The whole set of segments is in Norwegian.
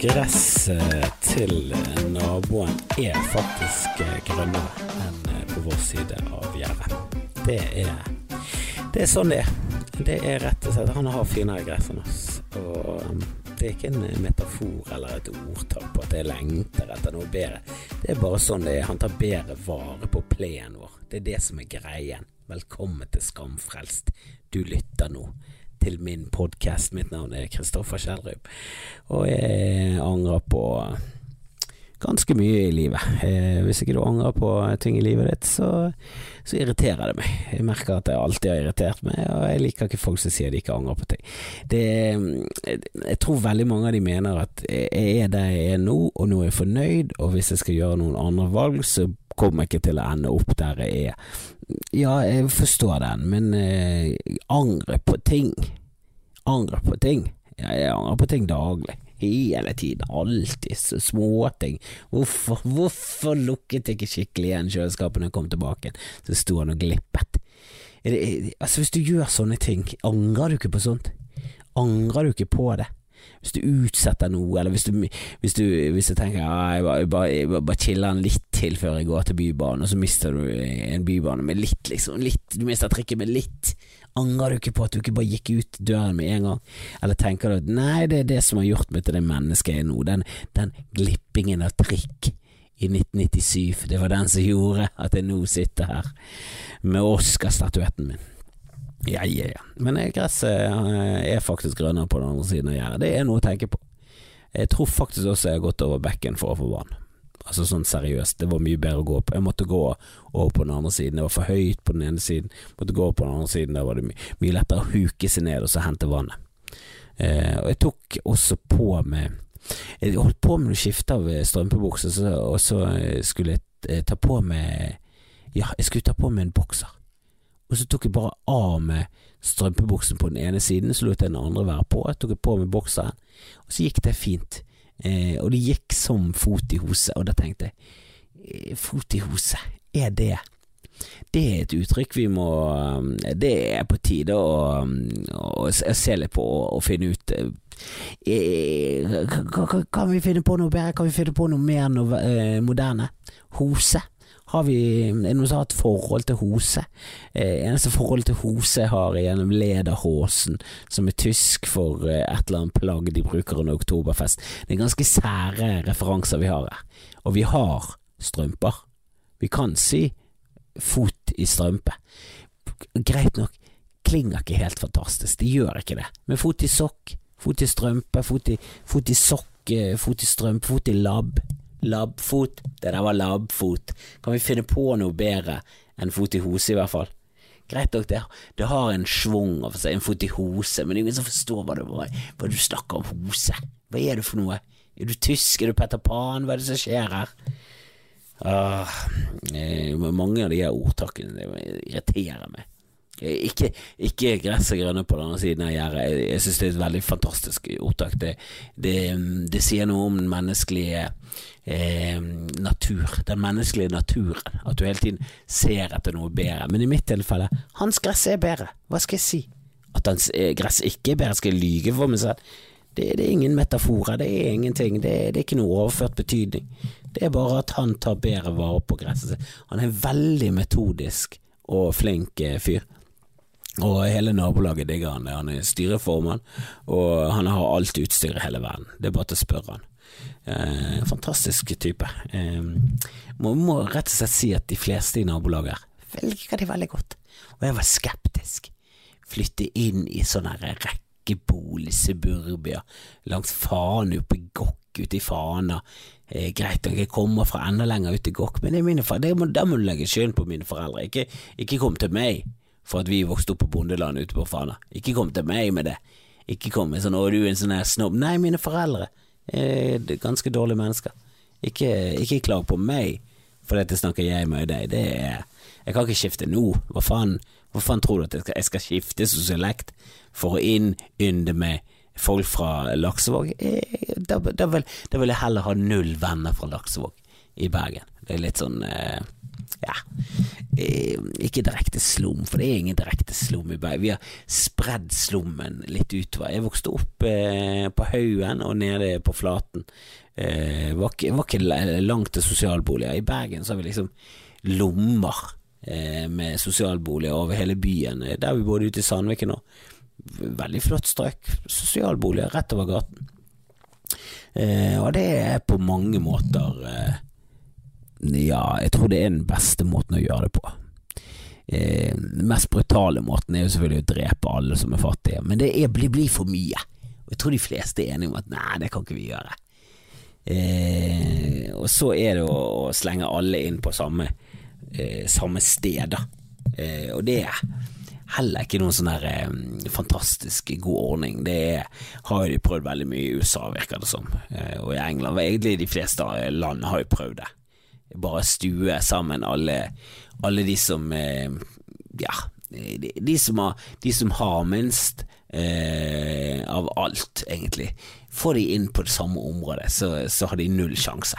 gresset til naboen er faktisk grønnere enn på vår side av gjerdet. Det er, det er sånn det er. Det er rett og slett Han har finere gress enn oss. Og um, det er ikke en metafor eller et ordtak på at jeg lengter etter noe bedre. Det er bare sånn det er. Han tar bedre vare på plenen vår. Det er det som er greien. Velkommen til Skamfrelst. Du lytter nå til min podkast. Mitt navn er Kristoffer Kjellrup, og jeg angrer på ganske mye i livet. Eh, hvis ikke du angrer på ting i livet ditt, så, så, irriterer det meg. Jeg merker at jeg alltid har irritert meg, og jeg liker ikke folk som sier de ikke angrer på ting. Det, jeg tror veldig mange av de mener at jeg er der jeg er nå, og nå er jeg fornøyd, og hvis jeg skal gjøre noen andre valg, så kommer ikke til å ende opp der jeg er. Ja, jeg forstår den, men eh, angre på ting Angre på ting? Ja, jeg angrer på ting daglig. Hele tiden, alltid, så småting. Hvorfor, hvorfor lukket jeg ikke skikkelig igjen kjøleskapet når jeg kom tilbake? Så sto han og glippet. Det, altså, hvis du gjør sånne ting, angrer du ikke på sånt? Angrer du ikke på det? Hvis du utsetter noe, eller hvis du, hvis du, hvis du tenker ja, jeg bare, bare, bare chiller den litt til før jeg går til Bybanen, og så mister du en bybane med litt, liksom. Litt, du mister trikket med litt. Angrer du ikke på at du ikke bare gikk ut døren med en gang? Eller tenker du at nei, det er det som har gjort meg til det mennesket jeg er nå, den, den glippingen av trikk i 1997, det var den som gjorde at jeg nå sitter her med Oscar-statuetten min. Ja, ja, ja. Men gresset eh, er faktisk grønnere på den andre siden av gjerdet. Det er noe å tenke på. Jeg tror faktisk også jeg har gått over bekken for å få vann. Altså sånn seriøst, det var mye bedre å gå på. Jeg måtte gå over på den andre siden, det var for høyt på den ene siden. Jeg måtte gå over på den andre siden, der var det my mye lettere å huke seg ned og så hente vannet. Eh, og jeg tok også på med Jeg holdt på med å skifte av strømpebukse, og så skulle jeg eh, ta på med Ja, jeg skulle ta på med en bokser og så tok jeg bare av med strømpebuksen på den ene siden, så lot jeg den andre være på, jeg tok jeg på med bokseren, og så gikk det fint. Eh, og det gikk som fot i hose, og da tenkte jeg, eh, fot i hose, er det det er et uttrykk vi må eh, Det er på tide å, å, å se litt på og, finne ut eh, Kan vi finne på noe bedre? Kan vi finne på noe mer noe, moderne? Hose? Har vi noen som har et forhold til hose. Eh, eneste forhold til hose jeg har, er gjennom lederhosen, som er tysk for eh, et eller annet plagg de bruker under oktoberfest. Det er ganske sære referanser vi har her. Og vi har strømper. Vi kan si fot i strømpe. Greit nok, klinger ikke helt fantastisk, det gjør ikke det. Men fot i sokk, fot i strømpe, fot i, fot i sokk, eh, fot i strømpe, fot i labb. Labbfot. Det der var labbfot. Kan vi finne på noe bedre enn fot i hose, i hvert fall? Greit nok, det, det har en schwung seg, en fot i hose, men ingen som forstår hva, det var, hva du snakker om hose. Hva er det for noe? Er du tysk? Er du Petter Pan? Hva er det som skjer her? Ah, eh, mange av de her ordtakene irriterer meg. Ikke, ikke gress og grønne på den andre siden av gjerdet. Jeg, jeg synes det er et veldig fantastisk ordtak. Det, det, det, sier noe om den menneskelige eh, natur. Den menneskelige naturen. At du hele tiden ser etter noe bedre. Men i mitt tilfelle, hans gress er bedre. Hva skal jeg si? At hans eh, gress ikke er bedre, skal jeg lyge for meg selv? Det, det, er ingen metaforer, det er ingenting. Det, det, er ikke noe overført betydning. Det er bare at han tar bedre vare på gresset sitt. Han er veldig metodisk og flink eh, fyr. Og hele nabolaget digger han. Han er styreformann, og han har alt utstyret i hele verden. Det er bare til å spørre han. Eh, fantastisk type. Eh, må, må, rett og slett si at de fleste i nabolaget liker de veldig godt. Og jeg var skeptisk. Flytte inn i sånn rekkebolig suburbia langs oppe i Gokk, ute i Fana. Eh, greit nok, jeg kommer fra enda lenger ut i Gokk, men det er mine foreldre, da må du legge skylden på mine foreldre. Ikke, ikke kom til meg for at vi vokste opp på bondeland ute på Fana. Ikke kom til meg med det. Ikke kom med sånn 'å, du er en sånn her snobb'. Nei, mine foreldre er ganske dårlige mennesker. Ikke, ikke klag på meg for dette snakker jeg med deg. Det er Jeg kan ikke skifte nå. Hva faen, hva faen tror du at jeg skal, jeg skal skifte sosialekt for å innynde med folk fra Laksevåg? Eh, da, da, vil, da, vil, jeg heller ha null venner fra Laksevåg i Bergen. Det er litt sånn eh, ja. eh, ikke direkte slum, for det er ingen direkte slum i Bergen. Vi har spredd slummen litt utover. Jeg vokste opp eh, på Haugen og nede på Flaten. Eh, var, ikke, var ikke langt til sosialboliger. I Bergen så har vi liksom lommer eh, med sosialboliger over hele byen. Eh, der vi bodde ute i Sandviken nå. Veldig flott strøk. Sosialboliger rett over gaten. Eh, og det er på mange måter eh, Ja, jeg tror det er den beste måten å gjøre det på. Eh, den mest brutale måten er jo selvfølgelig å drepe alle som er fattige, men det er, blir, blir for mye. Og jeg tror de fleste er enige om at nei, det kan ikke vi gjøre. Eh, og så er det å, å, slenge alle inn på samme, eh, samme sted, da. Eh, og det er heller ikke noen sånn her eh, fantastisk god ordning. Det er, har jo de prøvd veldig mye i USA, virker det som. Eh, og i England. Egentlig de fleste land har jo prøvd det. Bare stue sammen alle, alle de som eh, Ja, de, de, som har, de, som har, minst eh, av alt, egentlig. Får de inn på det samme området, så, så har de null sjanse.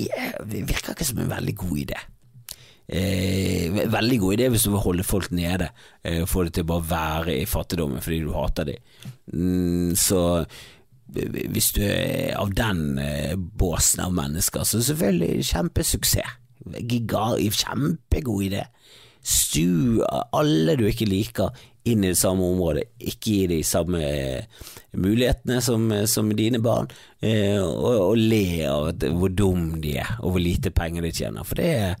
Ja, det virker ikke som en veldig god idé. Eh, veldig god idé hvis du vil holde folk nede, eh, få det til å bare være i fattigdommen fordi du hater dem. Mm, så hvis du er av den eh, båsen av mennesker, så selvfølgelig kjempesuksess. Giga, kjempegod idé. Stu alle du ikke liker inn i det samme området, ikke gi de samme eh, mulighetene som, som dine barn, eh, og, og, le av hvor dum de er, og hvor lite penger de tjener. For det er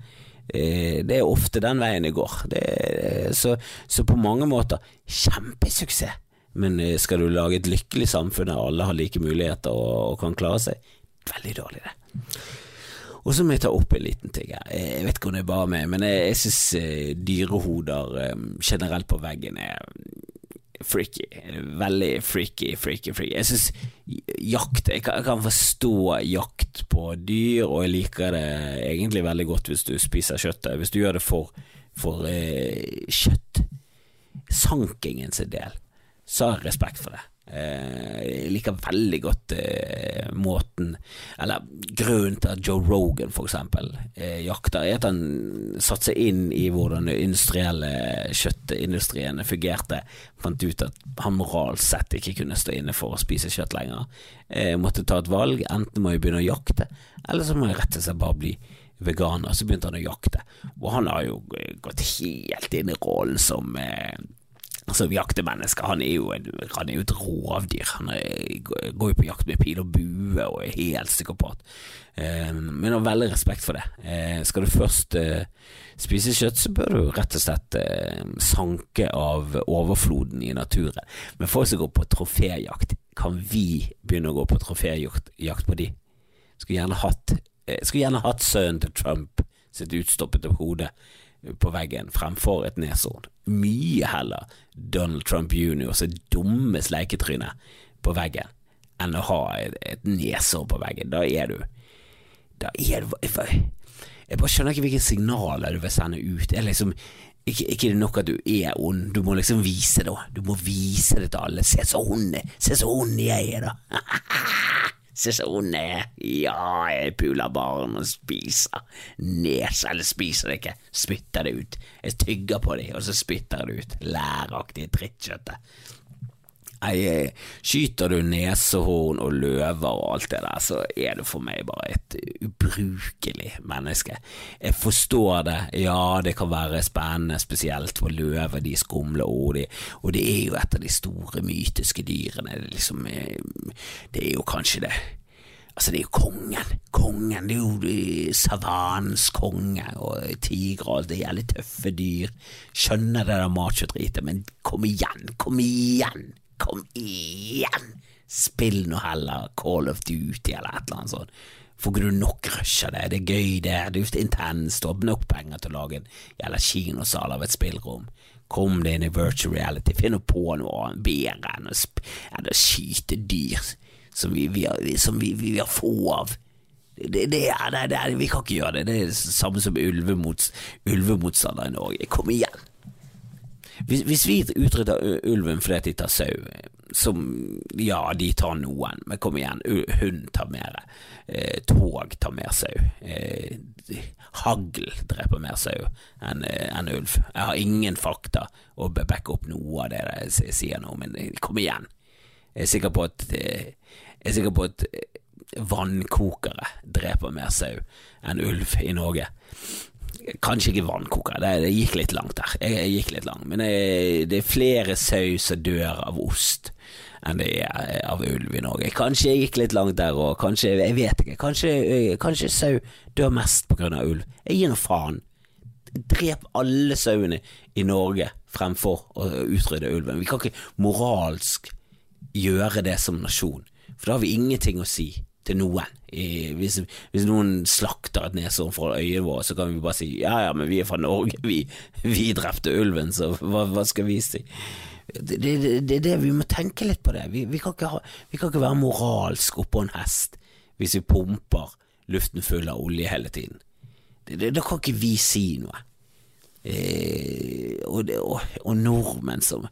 Eh, det er ofte den veien det går. Det så, så, på mange måter kjempesuksess. Men eh, skal du lage et lykkelig samfunn der alle har like muligheter og, og kan klare seg, veldig dårlig, det. Og så må jeg ta opp en liten ting her. Jeg vet ikke om det er bare meg, men jeg, jeg syns eh, dyrehoder generelt på veggen er freaky. Veldig freaky, freaky, freaky. Jeg syns jakt jeg kan, jeg kan, forstå jakt på dyr, og jeg liker det egentlig veldig godt hvis du spiser kjøttet. Hvis du gjør det for, for eh, kjøtt, sankingen del, så har jeg respekt for det. Eh, jeg liker veldig godt eh, måten Eller grunnen til at Joe Rogan for eksempel eh, jakter, er at han satte seg inn i hvordan den industrielle kjøttindustrien fungerte. Fant ut at han moralsk sett ikke kunne stå inne for å spise kjøtt lenger. Jeg måtte ta et valg. Enten må jeg begynne å jakte, eller så må jeg rett og slett bare bli veganer. Så begynte han å jakte, og han har jo gått helt inn i rollen som eh, Altså, jaktemenneske, han er jo, han er jo et rovdyr. Han er, går jo på jakt med pil og bue og er helt psykopat. Eh, men har veldig respekt for det. Eh, skal du først eh, spise kjøtt, så bør du rett og slett eh, sanke av overfloden i naturen. Men folk som går på troféjakt, kan vi begynne å gå på troféjakt på de? Skulle gjerne hatt, eh, skulle hatt sønnen til Trump sitt utstoppede hode på veggen fremfor et neshorn. Mye heller Donald Trump jr. sitt dumme sleiketryne på veggen enn å ha et, et nesår på veggen. Da er du Da er du Jeg bare skjønner ikke hvilke signaler du vil sende ut. Det er liksom ikke, ikke det nok at du er ond, du må liksom vise det. Du må vise det til alle. Se så ond, se så ond jeg er, da. Se så jeg er. Ja, jeg puler barn og spiser nes, eller spiser det ikke, spytter det ut. Jeg tygger på dem, og så spytter det ut. Læraktige drittkjøttet. Jeg, skyter du nesehorn og løver og alt det der, så er du for meg bare et ubrukelig menneske. Jeg forstår det, ja det kan være spennende, spesielt for løver, de skumle, og, de, og det er jo et av de store mytiske dyrene. Det, liksom, eh, det er jo kanskje det Altså, det er jo kongen. Kongen. Det er jo savannens konge og tigre og alt det jævlig tøffe dyr. Skjønner det der machodritet, men kom igjen, kom igjen! Kom igjen! Spill nå heller Call of Duty eller et eller annet sånt. Får ikke du nok rush av det? Det er gøy, det. Det er intenst. Har nok penger til å lage en jævla kinosal av et spillrom. Kom deg inn i virtual reality. Finn på noe bedre enn å, å skyte dyr som vi, vi, har, som vi, vi har få av. Det, det, det, det, vi kan ikke gjøre det. Det er det samme som ulvemotstander ulve i Norge. Kom igjen! Hvis, hvis vi utrydder ulven fordi de tar sau, som Ja, de tar noen, men kom igjen, hund tar mer. Eh, tog tar mer sau. Eh, hagl dreper mer sau enn en ulv. Jeg har ingen fakta å backe opp noe av det jeg sier nå, men kom igjen. Jeg er sikker på at er sikker på at vannkokere dreper mer sau enn ulv i Norge. Kanskje ikke vannkoker, det, det, gikk litt langt der. Jeg, jeg gikk litt langt, Men det, det er flere sau som dør av ost enn det er av ulv i Norge. Kanskje jeg gikk litt langt der òg, kanskje, jeg vet ikke. Kanskje, kanskje sau dør mest av ulv. Jeg gir nå faen. Drep alle sauene i Norge fremfor å utrydde ulven. Vi kan ikke moralsk gjøre det som nasjon, for da har vi ingenting å si til noen. Hvis, hvis, noen slakter et neshorn fra øyet vårt, så kan vi bare si ja ja, men vi er fra Norge, vi, vi drepte ulven, så hva, hva skal vi si? Det, det, det, det, Vi må tenke litt på det. Vi, vi, kan, ha, vi kan ikke være moralsk oppå en hest hvis vi pumper luften full av olje hele tiden. Da kan ikke vi si noe. Eh, og, og, og nordmenn som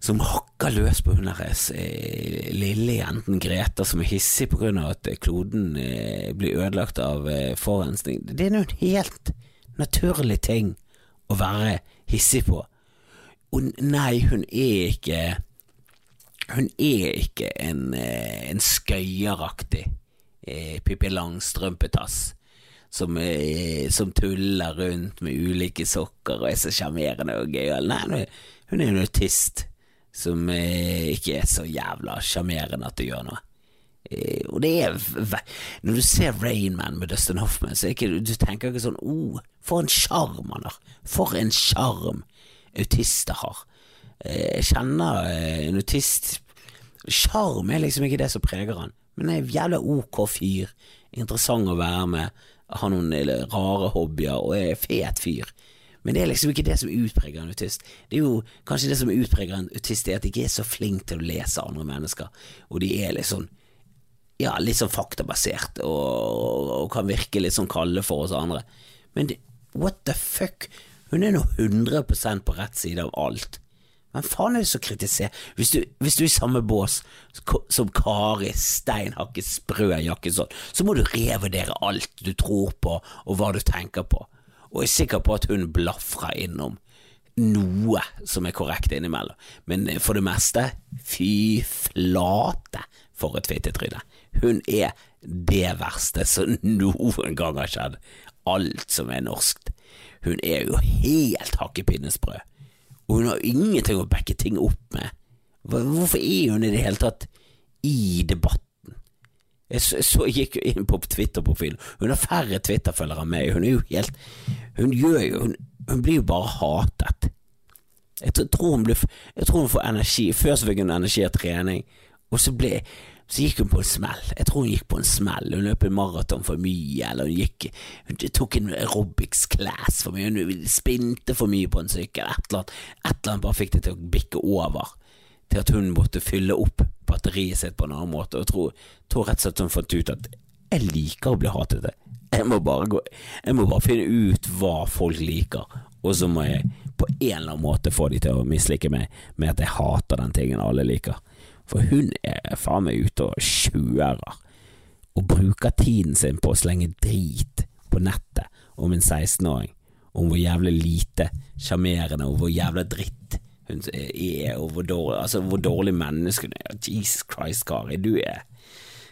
som hakker løs på hun deres eh, lille jenten Greta som er hissig av at kloden eh, blir ødelagt av eh, forurensning. Det er nå en helt naturlig ting å være hissig på. Og nei, hun er ikke Hun er ikke en, eh, en skøyeraktig eh, Pippi Langstrømpetass. Som, eh, som, tuller rundt med ulike sokker og er så sjarmerende og gøyal. Nei, hun er en autist som eh, ikke er så jævla sjarmerende at det gjør noe. Eh, og det er Når du ser Rainman med Dustin Hoffman, så ikke, du tenker ikke sånn oh, for en sjarm han har. For en sjarm autister har. Eh, jeg kjenner en autist Sjarm er liksom ikke det som preger han, men en jævla ok fyr. Interessant å være med, har noen rare hobbyer og er fet fyr. Men det er liksom ikke det som utpreger en autist. Det er jo kanskje det som utpreger en autist, er at de ikke er så flinke til å lese andre mennesker, og de er litt sånn ja, litt sånn faktabasert og, og kan virke litt sånn kalde for oss andre. Men det, what the fuck? Hun er nå 100% på rett side av alt. Men faen er det som kritiserer hvis hvis du er i samme bås som Kari Steinhakke Sprø Jakkesson, så må du revurdere alt du tror på og hva du tenker på og er sikker på at hun blafrer innom noe som er korrekt innimellom, men for det meste, fy flate for et fittetryne. Hun er det verste som noen gang har skjedd. Alt som er norskt. Hun er jo helt hakkepinnesprø, og hun har ingenting å backe ting opp med. Hvorfor er hun i det hele tatt i debatt? Jeg så, så gikk hun inn på Twitter-profilen. Hun har færre Twitter-følgere enn meg. Hun er jo helt Hun gjør jo Hun, hun blir jo bare hatet. Jeg tror, hun blir, jeg tror hun får energi. Før så fikk hun energi av trening, og så ble så gikk hun på en smell. Jeg tror hun gikk på en smell. Hun løp en maraton for mye, eller hun gikk Hun tok en aerobics class for mye, hun spinte for mye på en sykkel. Et eller annet, et eller annet bare fikk det til å bikke over til at hun måtte fylle opp batteriet sitt på en annen måte, og jeg tror, tror rett og slett hun fant ut at jeg liker å bli hatet. Jeg må bare gå Jeg må bare finne ut hva folk liker, og så må jeg på en eller annen måte få de til å mislike meg med at jeg hater den tingen alle liker. For hun er faen meg ute og kjører, og bruker tiden sin på å slenge drit på nettet om en 16-åring, om hvor jævlig lite sjarmerende og hvor jævla dritt hun er, og hvor dårlig, altså, hvor dårlig menneske hun er. Jesus Christ, Kari, du er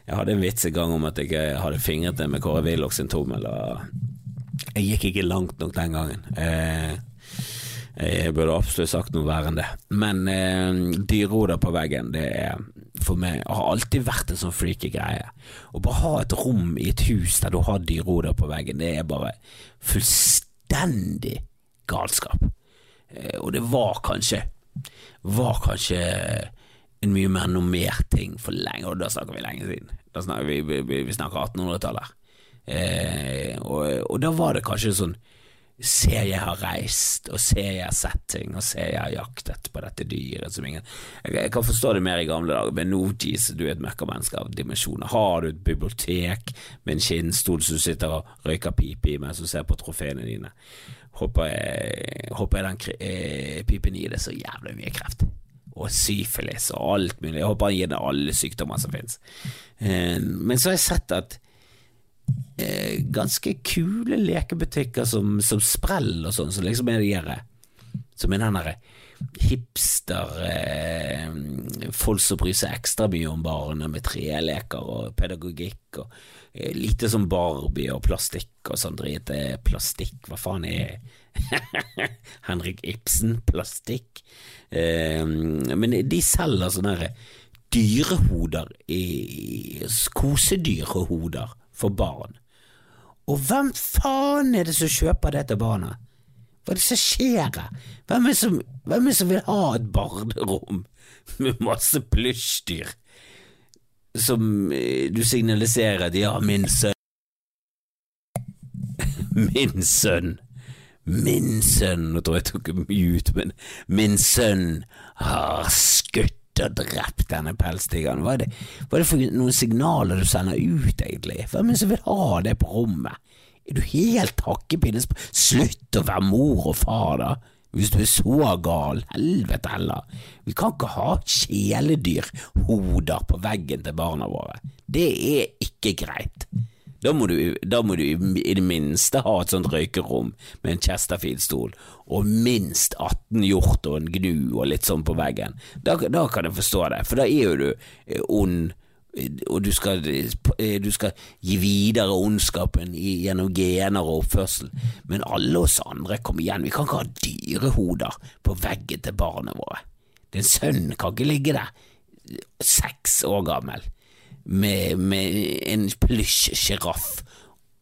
Jeg hadde en vits en gang om at jeg hadde fingret det med Kåre Willoch sin tommel, og jeg gikk ikke langt nok den gangen. Eh, jeg burde absolutt sagt noe verre enn det. Men eh, på veggen, det er for meg har alltid vært en sånn freaky greie. Å bare ha et rom i et hus der du har dyrehoder på veggen, det er bare fullstendig galskap. Eh, og det var kanskje Var kanskje en mye mer normert ting for lenge, og da snakker vi lenge siden. Da snakker vi, vi, vi snakker 1800-tallet. Eh, og, og, da var det kanskje sånn Se, jeg har reist, og se, jeg har sett ting, og se, jeg har jaktet på dette dyret som ingen Jeg, jeg kan forstå det mer i gamle dager, men nå, jeez, du er et møkkamenneske av dimensjoner. Har du et bibliotek med en skinnstol som sitter og røyker pipe i mens du ser på trofeene dine? Håper jeg, håper jeg den eh, pipen gir det så jævlig mye kreft. og syfilis og alt mulig. Jeg håper han gir det alle sykdommer som finnes. Eh, men så har jeg sett at eh, ganske kule lekebutikker som, som Sprell og sånn, som liksom er de her Som er den derre hipster eh, Folk som bryr seg ekstra mye om barna med treleker og pedagogikk og lite som Barbie og plastikk og sånn drit. Plastikk, hva faen er Henrik Ibsen, plastikk? Eh, men de selger sånne dyrehoder, kosedyrhoder for barn. Og hvem faen er det som kjøper det til barna? Hva er det som skjer her? Hvem er som, hvem er som vil ha et barnerom med masse plysjdyr som eh, du signaliserer at ja, min sønn Min sønn Min sønn Nå tror jeg jeg tok mye ut, men min sønn har skutt og drept denne pelstigeren. Hva er det, hva er det for noen signaler du sender ut, egentlig? Hvem er det som vil ha det på rommet? Er du helt hakkepinnes Slutt å være mor og far, da. Hvis du er så gal, helvete heller. Vi kan ikke ha kjæledyrhoder på veggen til barna våre. Det er ikke greit. Da må, du, da må, du, i det minste ha et sånt røykerom med en Chesterfield-stol og minst 18 hjort og en gnu og litt sånn på veggen. Da, da kan jeg forstå det, for da er jo du eh, ond, og du skal, eh, du skal gi videre ondskapen gjennom gener og oppførsel. Men alle oss andre, kom igjen, vi kan ikke ha dyrehoder på veggen til barna våre. Din sønn kan ikke ligge der, seks år gammel med, med en plysj-sjiraff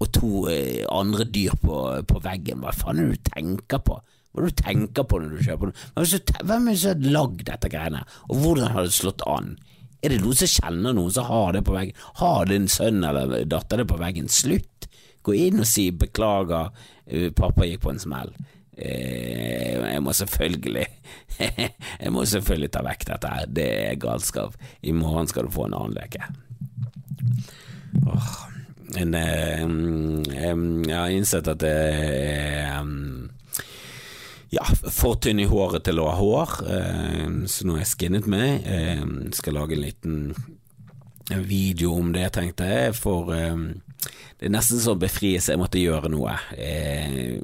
og to eh, andre dyr på, på, veggen. Hva faen er det du tenker på? Hva er det du tenker på når du kjøper noe? Hvem har lagd dette greiene, og hvordan har det slått an? Er det noen som kjenner noen som har det på veggen? Har din sønn eller datter det på veggen? Slutt! Gå inn og si beklager, eh, pappa gikk på en smell. Eh, jeg må selvfølgelig Jeg må selvfølgelig ta vekk dette her, det er galskap. I morgen skal du få en annen leke. Oh, jeg har innsett at det er ja, for tynn i håret til å ha hår, um, så nå har jeg skinnet meg. skal lage en liten video om det, tenkte jeg. For det er nesten sånn befrielse. Jeg måtte gjøre noe. Eh,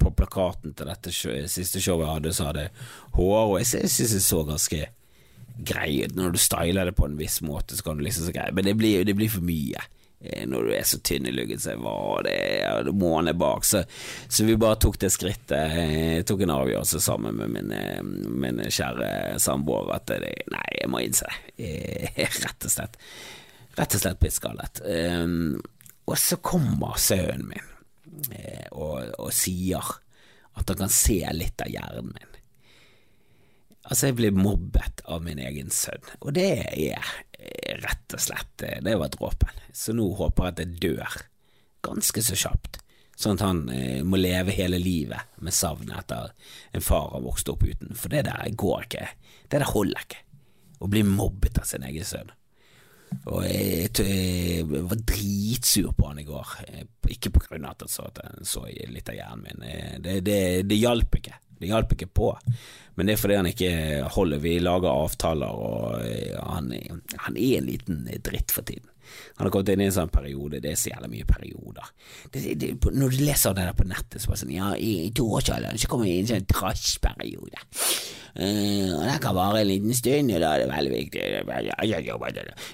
på plakaten til dette siste showet jeg hadde, så hadde jeg hår, og jeg syns det så ganske grei ut. Når du styler det på en viss måte, så kan du liksom så grei, men det blir, det blir for mye. Eh, når du er så tynn i luggen så var det er måne bak. Så, så, vi bare tok det skrittet. Jeg tok en avgjørelse sammen med min, eh, min kjære samboer at det, nei, jeg må innse det. Rett og slett. Rett og slett pisskallet. Um, og så kommer sønnen min og, og sier at han kan se litt av hjernen min. Altså, jeg blir mobbet av min egen sønn, og det er rett og slett Det var dråpen. Så nå håper jeg at jeg dør ganske så kjapt, sånn at han eh, må leve hele livet med savnet etter en far han vokste opp uten, for det der går ikke. Det der holder ikke. Å bli mobbet av sin egen sønn. Og jeg, jeg, var dritsur på han i går, eh, ikke på grunn av at han så, at han så litt av hjernen min. Eh, det, det, det hjalp ikke. Det hjalp ikke på. Men det er fordi han ikke holder. Vi lager avtaler, og eh, han, han er en liten dritt for tiden. Han har kommet inn i en sånn periode, det er så jævlig mye perioder. Det, det, når du leser det der på nettet, så bare sånn Ja, i toårsalderen så kommer jeg i en sånn trasjperiode. Uh, og det kan vare en liten stund, og da er det veldig viktig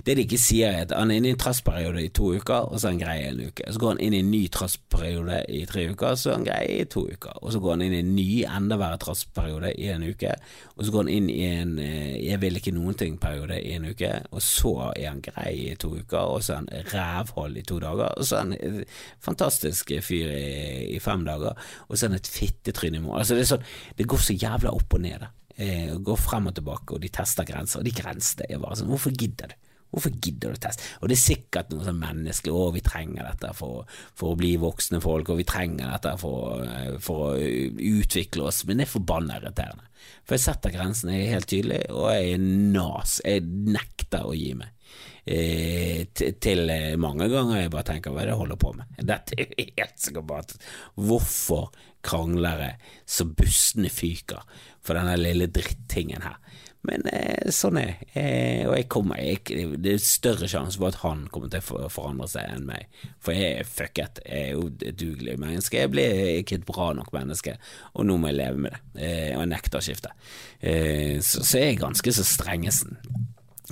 Det de ikke sier, er at han er inne i en trassperiode i to uker, og så er han grei en uke. Så går han inn i en ny trassperiode i tre uker, så er han grei i to uker. Og så går han inn i en ny, enda verre trassperiode i en uke, og så går han inn i en uh, jeg vil ikke noen ting-periode i en uke, og så er han grei i to uker, og så er han rævhold i to dager, og så er han en fantastisk fyr i, i fem dager, og så er han et fittetryne i morgen. Altså, det, sånn, det går så jævla opp og ned. Da eh, går frem og tilbake, og de tester grenser, og de grensene er bare sånn Hvorfor gidder du? Hvorfor gidder du å teste? Og det er sikkert noe sånn menneskelig, å vi trenger dette for, for, å bli voksne folk, og vi trenger dette for, eh, for å utvikle oss, men det er forbanna irriterende. For jeg setter grensene helt tydelig, og jeg er nas, jeg nekter å gi meg. Eh, til mange ganger jeg bare tenker hva er det jeg holder på med? Dette er jo helt sikkert Hvorfor krangler jeg så bussene fyker for denne lille drittingen her? Men eh, sånn er eh, Og jeg kommer jeg, Det er større sjanse for at han kommer til å forandre seg enn meg. For jeg er fucket. Jeg er jo et dugelig menneske. Jeg blir ikke et bra nok menneske, og nå må jeg leve med det. Eh, og jeg nekter å skifte. Eh, så, så jeg er ganske så strengesen.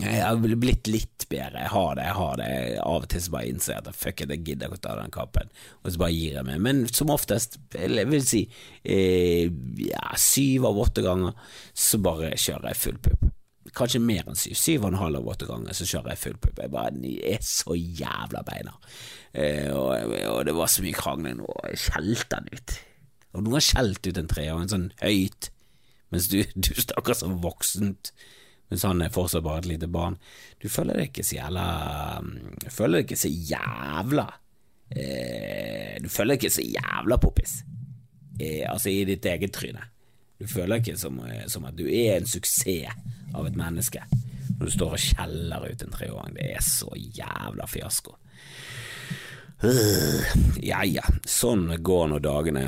Jeg har blitt litt bedre, jeg har det, jeg har det. Av og til så bare innser jeg at fuck it, jeg gidder ikke å ta den kappen, og så bare gir jeg meg. Men som oftest, jeg vil si eh, ja, syv av åtte ganger, så bare kjører jeg full pupp. Kanskje mer enn syv. Syv og en halv av åtte ganger så kjører jeg full pupp. Jeg bare jeg er så jævla beina. Eh, og, og, det var så mye krangling, og jeg skjelte den ut. Og noen har skjelt ut en treåring sånn høyt, mens du, du snakker så voksent mens han er fortsatt bare et lite barn. Du føler deg ikke så jævla Du føler deg ikke så jævla eh, Du føler deg ikke så jævla poppis, eh, altså i ditt eget tryne. Du føler deg ikke som, eh, som, at du er en suksess av et menneske når du står og skjeller ut en treåring. Det er så jævla fiasko. Uh, ja ja, sånn går nå dagene.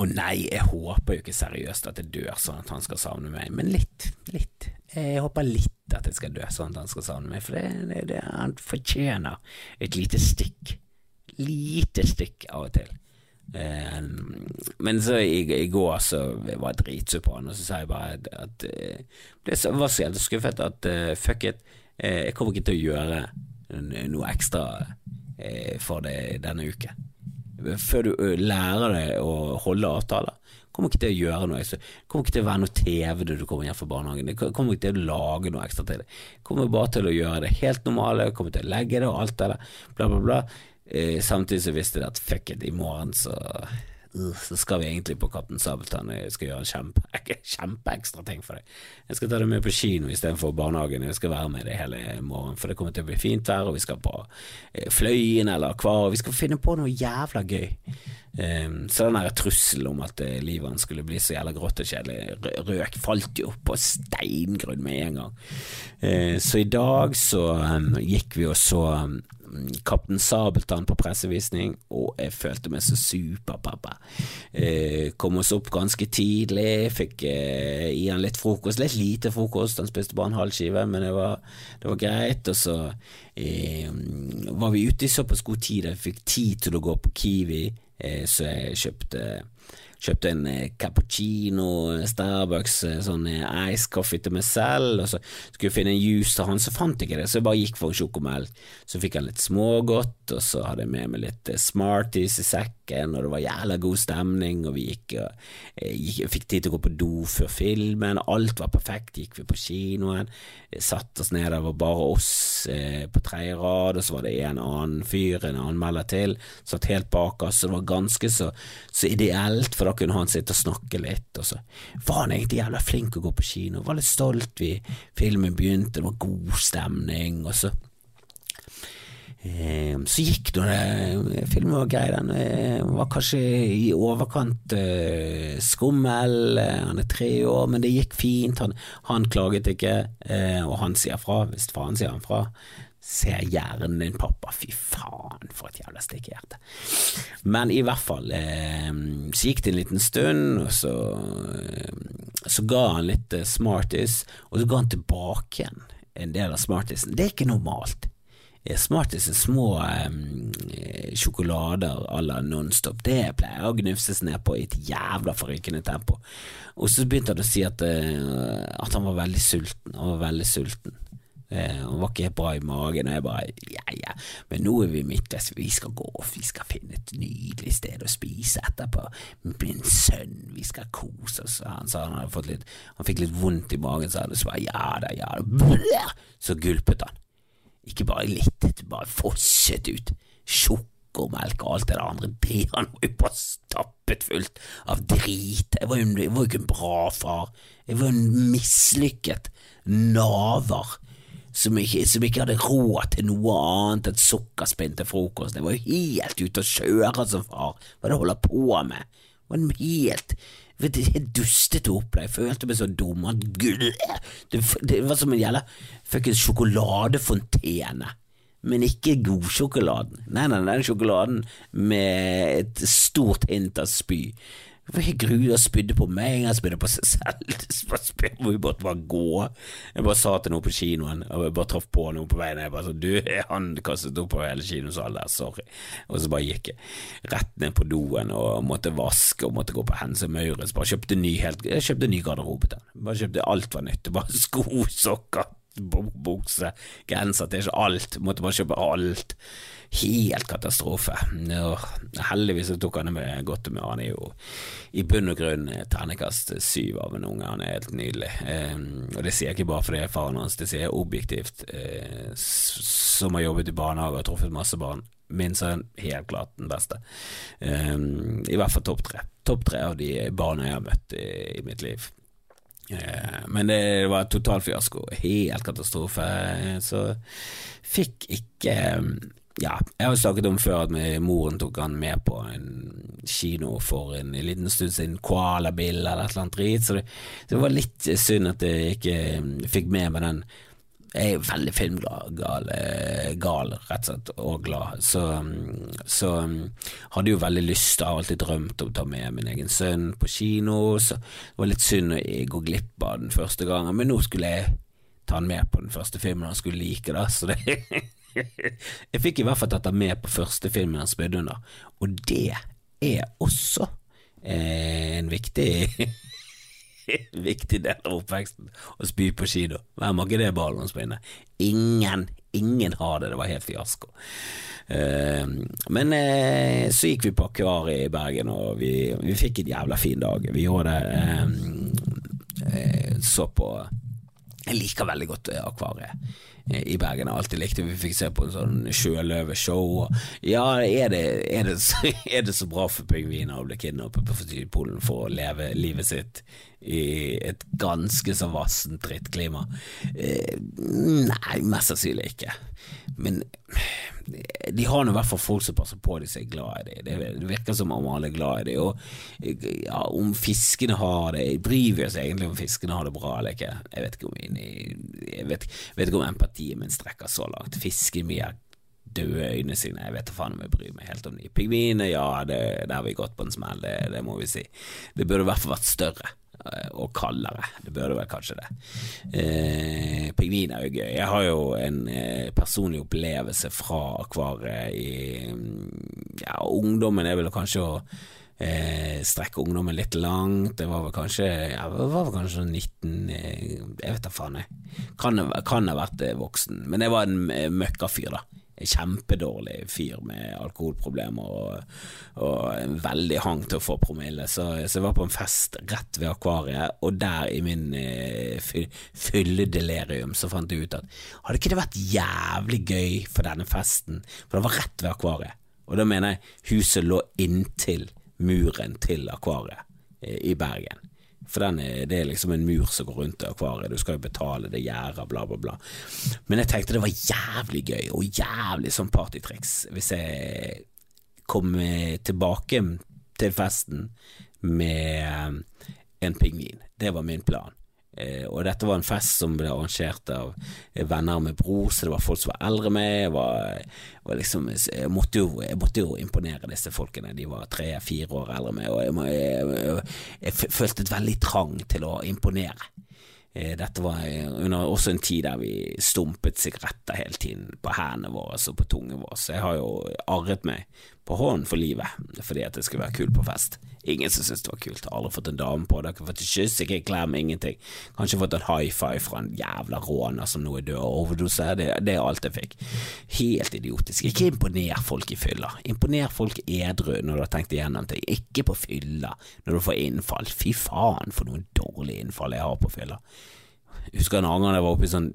Og nei, jeg håper jo ikke seriøst at jeg dør sånn at han skal savne meg, men litt, litt. Jeg håper litt at jeg skal dø sånn at han skal savne meg, for det, det, det, han fortjener et lite stykk. Lite stykk av og til. Um, men så i, i, går så var jeg dritsur på han, og så sa jeg bare at, at uh, det var så jævlig skuffet at uh, fuck it, uh, jeg kommer ikke til å gjøre noe ekstra for det denne uke. Før du lærer deg å holde avtaler, Kommer ikke til å gjøre noe ekstra. Kommer ikke til å være noe TV når du kommer hjem fra barnehagen. Det kommer ikke til å lage noe ekstra til det. Kommer bare til å gjøre det helt normale, kommer til å legge det og alt det der, bla, bla, bla. Eh, samtidig så visste jeg at fuck it, i morgen så så skal vi egentlig på Kaptein Sabeltann. Jeg skal gjøre en kjempe, kjempeekstra ting for deg. Jeg skal ta deg med på kino istedenfor barnehagen. Jeg skal være med deg hele morgenen, for det kommer til å bli fint vær, og vi skal på eh, Fløyen eller Akvar, og vi skal finne på noe jævla gøy. Um, så den trusselen om at uh, livet hans skulle bli så jævla grått og kjedelig, røk falt jo på steingrunn med en gang. Uh, så i dag så um, gikk vi og så um, Kaptein Sabeltann på pressevisning, og jeg følte meg så superpappa. Eh, kom oss opp ganske tidlig, fikk eh, gi han litt frokost, litt lite frokost, han spiste bare en halv skive, men det var, det var greit. Og så eh, var vi ute i såpass god tid at jeg fikk tid til å gå på Kiwi, eh, så jeg kjøpte Kjøpte en eh, cappuccino, Starbucks, eh, sånn eh, ice coffee til meg selv, og så skulle jeg finne en juice til han, så fant jeg ikke det, så jeg bare gikk for en sjokomelk. Så fikk han litt smågodt, og så hadde jeg med meg litt Smarties i sekken, og det var jævla god stemning, og vi gikk og gikk, fikk tid til å gå på do før filmen, alt var perfekt, gikk vi på kinoen, satt oss ned, det var bare oss på tredje rad, og så var det en annen fyr, en anmelder til, satt helt bak oss, og det var ganske så, så ideelt, for da kunne han sitte og snakke litt, og så var han egentlig jævla flink å gå på kino, var litt stolt vi filmen begynte, det var god stemning, og så eh, så gikk nå det Filmen var grei, den eh, var kanskje i overkant eh, skummel, han er tre år, men det gikk fint, han, han klaget ikke, eh, og han sier fra hvis faen sier han fra. Se hjernen din, pappa. Fy faen, for et jævla stikk i hjertet. Men i hvert fall, eh, så gikk det en liten stund, og så, eh, så ga han litt eh, Smarties, og så ga han tilbake igjen en del av Smartiesen. Det er ikke normalt. Eh, Smarties er små eh, sjokolader à la Nonstop. Det pleier å gnufses ned på i et jævla forrykende tempo. Og så begynte han å si at, eh, at han var veldig sulten. Han var veldig sulten. Eh, han var ikke helt bra i magen, og jeg bare ja, ja, men nå er vi midtvest, vi skal gå off, vi skal finne et nydelig sted å spise etterpå. Min sønn, vi skal kose oss. Han sa han hadde fått litt Han fikk litt vondt i magen, sa han, så bare ja da, ja da, så gulpet han. Ikke bare litt, det bare fosset ut. Sjokomelk og alt det der andre. Det han var jo bare stappet fullt av drit. Jeg var jo ikke en bra far. Jeg var en mislykket naver som ikke, som ikke, hadde råd til noe annet enn sukkerspinn til frokost. Jeg var jo helt ute å kjøre som far. Hva er det jeg holder på med? Det var helt vet du, helt dustete opplegg. Jeg følte meg så dum. Det, det var som en jævla fuckings sjokoladefontene. Men ikke godsjokoladen. Nei, nei, den sjokoladen med et stort hint av spy. Det jeg og spydde på meg, han spydde på seg selv. Hvor må jo bare gå. Jeg bare sa til noen på kinoen, og jeg bare traff på noen på veien. Jeg bare så, du, han kastet opp på hele kinosalen der, sorry. Og så bare gikk jeg rett ned på doen og måtte vaske og måtte gå på Hense Maurits. Bare kjøpte ny, helt, jeg kjøpte ny garderobe til han. Bare kjøpte alt var nytt. Bare sko, sokker, bukse, genser, til ikke alt. Måtte bare kjøpe alt. Helt katastrofe. Og heldigvis tok han det med godt humør. Han er jo i bunn og grunn ternekast syv av en unge. Han er helt nydelig. Eh, og det sier jeg ikke bare fordi jeg er faren hans, det sier jeg objektivt, eh, som har jobbet i barnehage og truffet masse barn. Min sønn helt klart den beste. Eh, I hvert fall topp tre. Topp tre av de barna jeg har møtt i, i mitt liv. Eh, men det var total fiasko. Helt katastrofe. Så fikk ikke ja, jeg har jo snakket om før at moren tok han med på en kino for en liten stund siden, Koala-Bill eller et eller annet drit, så det, det, var litt synd at jeg ikke fikk med meg den. Jeg er veldig filmgal, eh, gal, rett og slett, og glad, så, så hadde jo veldig lyst, jeg har alltid drømt om å ta med min egen sønn på kino, så det var litt synd å gå glipp av den første gangen, men nå skulle jeg ta han med på den første filmen han skulle like, da, så det jeg fikk i hvert fall tatt han med på første filmen han spydde under, og det er også eh, en viktig viktig del av oppveksten å spy på kino. Hvem har ikke det ballongspinnet? Ingen, ingen har det, det var helt fiasko. Uh, men uh, så gikk vi på Akvariet i Bergen, og vi, vi, fikk en jævla fin dag. Vi gjorde det uh, Så på Jeg liker veldig godt Akvariet i Bergen har alltid likt. Vi fikk se på en sånn sjøløveshow. Ja, er det, er, det så, er det, så, bra for pingviner å bli kidnappet på Polen for å leve livet sitt i et ganske så vassent drittklima? Eh, nei, mest sannsynlig ikke. Men de har nå i hvert fall folk som passer på de som er glad i dem. Det virker som om alle er glad i dem. Og ja, om fiskene har det Bryr vi oss egentlig om fiskene har det bra eller ikke? Jeg vet ikke om, jeg vet, vet ikke om empatien min strekker så langt. Fisker mye døde øynene sine. Jeg vet da faen om jeg bryr meg helt om de. Pingviner, ja, det, der har vi gått på en smell, det, det må vi si. Det burde i hvert fall vært større. Eh, og kaldere. Det burde vel kanskje det. Eh, Pingviner er jo gøy. Jeg har jo en eh, personlig opplevelse fra akvariet i ja, ungdommen er vel kanskje å eh, strekke ungdommen litt langt. Det var vel kanskje ja, det var vel kanskje 19 eh, Jeg vet da faen, jeg. Kan, kan ha vært eh, voksen. Men jeg var en møkkafyr, da kjempedårlig fyr med alkoholproblemer og, og en veldig hang til å få promille. Så, så, jeg var på en fest rett ved akvariet, og der i min eh, fylledelirium så fant jeg ut at hadde ikke det vært jævlig gøy for denne festen, for det var rett ved akvariet. Og da mener jeg huset lå inntil muren til akvariet eh, i Bergen. For er, det er liksom en mur som går rundt akvariet, du skal jo betale det gjerdet, bla, bla, bla. Men jeg tenkte det var jævlig gøy, og jævlig sånn partytriks, hvis jeg kom tilbake til festen med en pingvin. Det var min plan. Eh, og dette var en fest som ble arrangert av venner med bror, så det var folk som var eldre med. Jeg, var, var liksom, jeg, måtte jo, jeg, måtte jo, imponere disse folkene. De var tre-fire år eldre med, og jeg, jeg, følte et veldig trang til å imponere. Eh, dette var under også en tid der vi stumpet sigaretter hele tiden på hendene våre og på tungen vår, så jeg har jo arret meg på hånden for livet fordi at det skulle være kult på fest. Ingen som syntes det var kult. Har Aldri fått en dame på det, ikke fått et kyss, ikke en klem, ingenting. Kanskje fått en high five fra en jævla råner som nå er død av overdose. Det, det, er alt jeg fikk. Helt idiotisk. Ikke imponer folk i fylla. Imponer folk edru når du har tenkt igjennom ting. Ikke på fylla når du får innfall. Fy faen for noen dårlige innfall jeg har på fylla. Jeg husker en annen gang jeg var oppe i sånn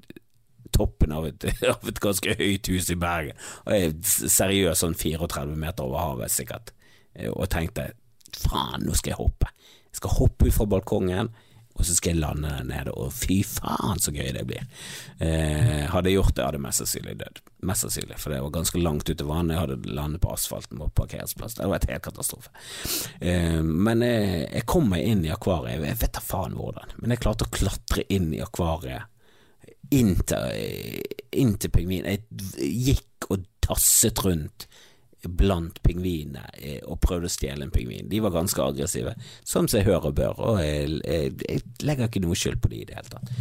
toppen av et, av et ganske høyt hus i Bergen, og jeg er seriøst sånn 34 meter over havet sikkert, og tenkte faen, nå skal jeg hoppe. Jeg skal hoppe ut fra balkongen, og så skal jeg lande der nede, og fy faen så gøy det blir. Eh, hadde jeg gjort det, hadde jeg mest sannsynlig dødd. Mest sannsynlig, for det var ganske langt ute i vannet, jeg hadde landet på asfalten på parkeringsplass. Det var et helt katastrofe. Eh, men eh, jeg kom meg inn i akvariet, jeg vet da faen hvordan, men jeg klarte å klatre inn i akvariet. Inn til, inn til pingvinen. Jeg gikk og tasset rundt blant pingvinene eh, og prøvde å stjele en pingvin. De var ganske aggressive, som seg hør og bør, og jeg, jeg, jeg legger ikke noe skyld på de i det hele tatt.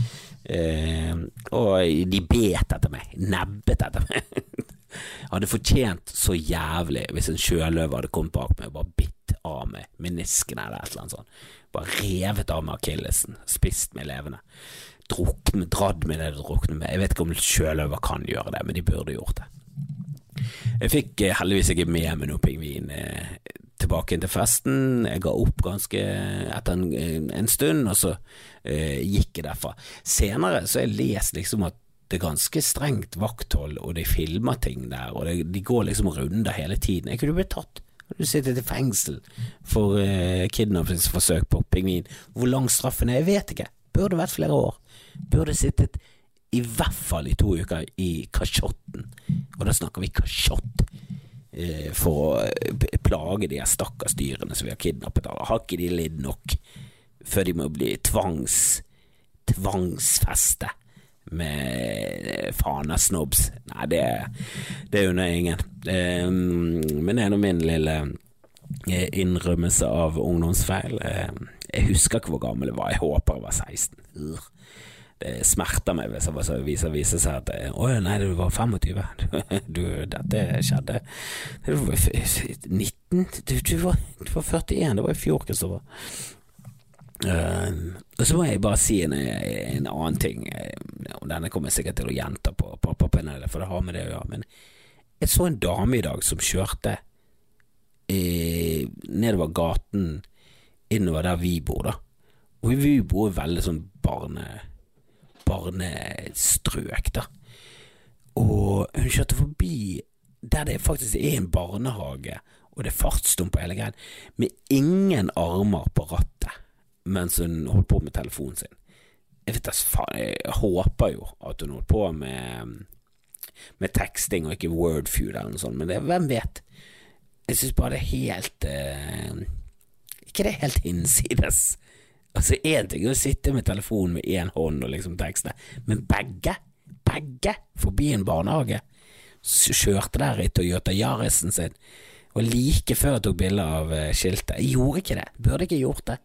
Eh, og de bet etter meg, nebbet etter meg. hadde fortjent så jævlig hvis en sjøløve hadde kommet bak meg og bare bitt av meg menisken eller et eller annet sånt. Bare revet av meg akillesen, spist meg levende. Drukne, dradd meg ned og druknet meg. Jeg vet ikke om sjøløver kan gjøre det, men de burde gjort det. Jeg fikk eh, heldigvis ikke med meg noe pingvin tilbake tilbake til festen. Jeg ga opp ganske etter en, en stund, og så eh, gikk jeg derfra. Senere så har jeg lest liksom at det er ganske strengt vakthold, og de filmer ting der, og det, de går liksom runder hele tiden. Jeg kunne blitt tatt. Du sitter i fengsel for eh, kidnappingsforsøk på pingvin. Hvor lang straffen er, jeg vet ikke. Burde vært flere år. Burde sittet i hvert fall i to uker i kasjotten. Og da snakker vi kasjott. Eh, for å eh, plage de stakkars dyrene som vi har kidnappet. Har ikke de lidd nok før de må bli tvangs tvangsfeste med fanasnobs? Nei, det, det unner jeg ingen. Eh, men det er nå min lille eh, innrømmelse av ungdomsfeil. Um, jeg husker ikke hvor gammel jeg var, jeg håper jeg var 16. Det smerter meg hvis det viser, viser seg at Å ja, nei, du var 25. Du, dette skjedde Du var 19? Du, du, var, du var 41, det var i fjor, Kristoffer. Uh, og så må jeg bare si en, en annen ting, og denne kommer jeg sikkert til å gjenta på pappapanelet, for det har med det å gjøre, men jeg så en dame i dag som kjørte uh, nedover gaten innover der vi bor, da. Og vi bor veldig sånn barne, barnestrøk, da. Og hun kjørte forbi der det faktisk er en barnehage, og det er fartsdump på hele greien, med ingen armer på rattet mens hun holdt på med telefonen sin. Jeg vet faen, jeg håper jo at hun holdt på med, med teksting og ikke Wordfeud eller noe sånt, men det, hvem vet? Jeg synes bare det er helt uh, Ikke det er helt hinsides. Altså, én ting er å sitte med telefonen med én hånd og liksom tekste, men begge, begge, forbi en barnehage, kjørte der i Toyota Yarisen sin, og like før jeg tok bilde av eh, skiltet. Jeg gjorde ikke det, burde ikke gjort det.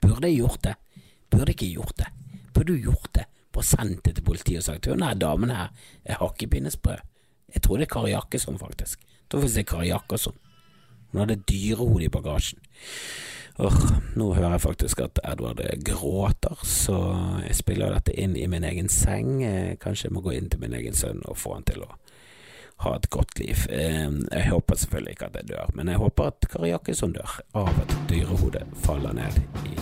Burde jeg gjort det? Burde ikke gjort det? Burde du gjort det? Bare sendt det til politiet og sagt hun er damen her er hakkepinnesprø. Jeg tror det er Kari Jakkesson, faktisk. Jeg tror faktisk det er Kari Jakkesson. Hun hadde dyrehode i bagasjen. Åh, nå hører jeg faktisk at Edward gråter, så jeg spiller dette inn i min egen seng. Kanskje jeg må gå inn til min egen sønn og få han til å ha et godt liv. Jeg håper selvfølgelig ikke at jeg dør, men jeg håper at Kari Jakkesson dør av at dyrehodet faller ned i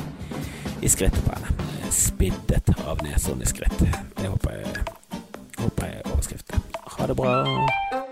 i skrittet på henne. Spiddet av nesen i skritt. Det håper jeg, håper jeg er overskriften. Ha det bra.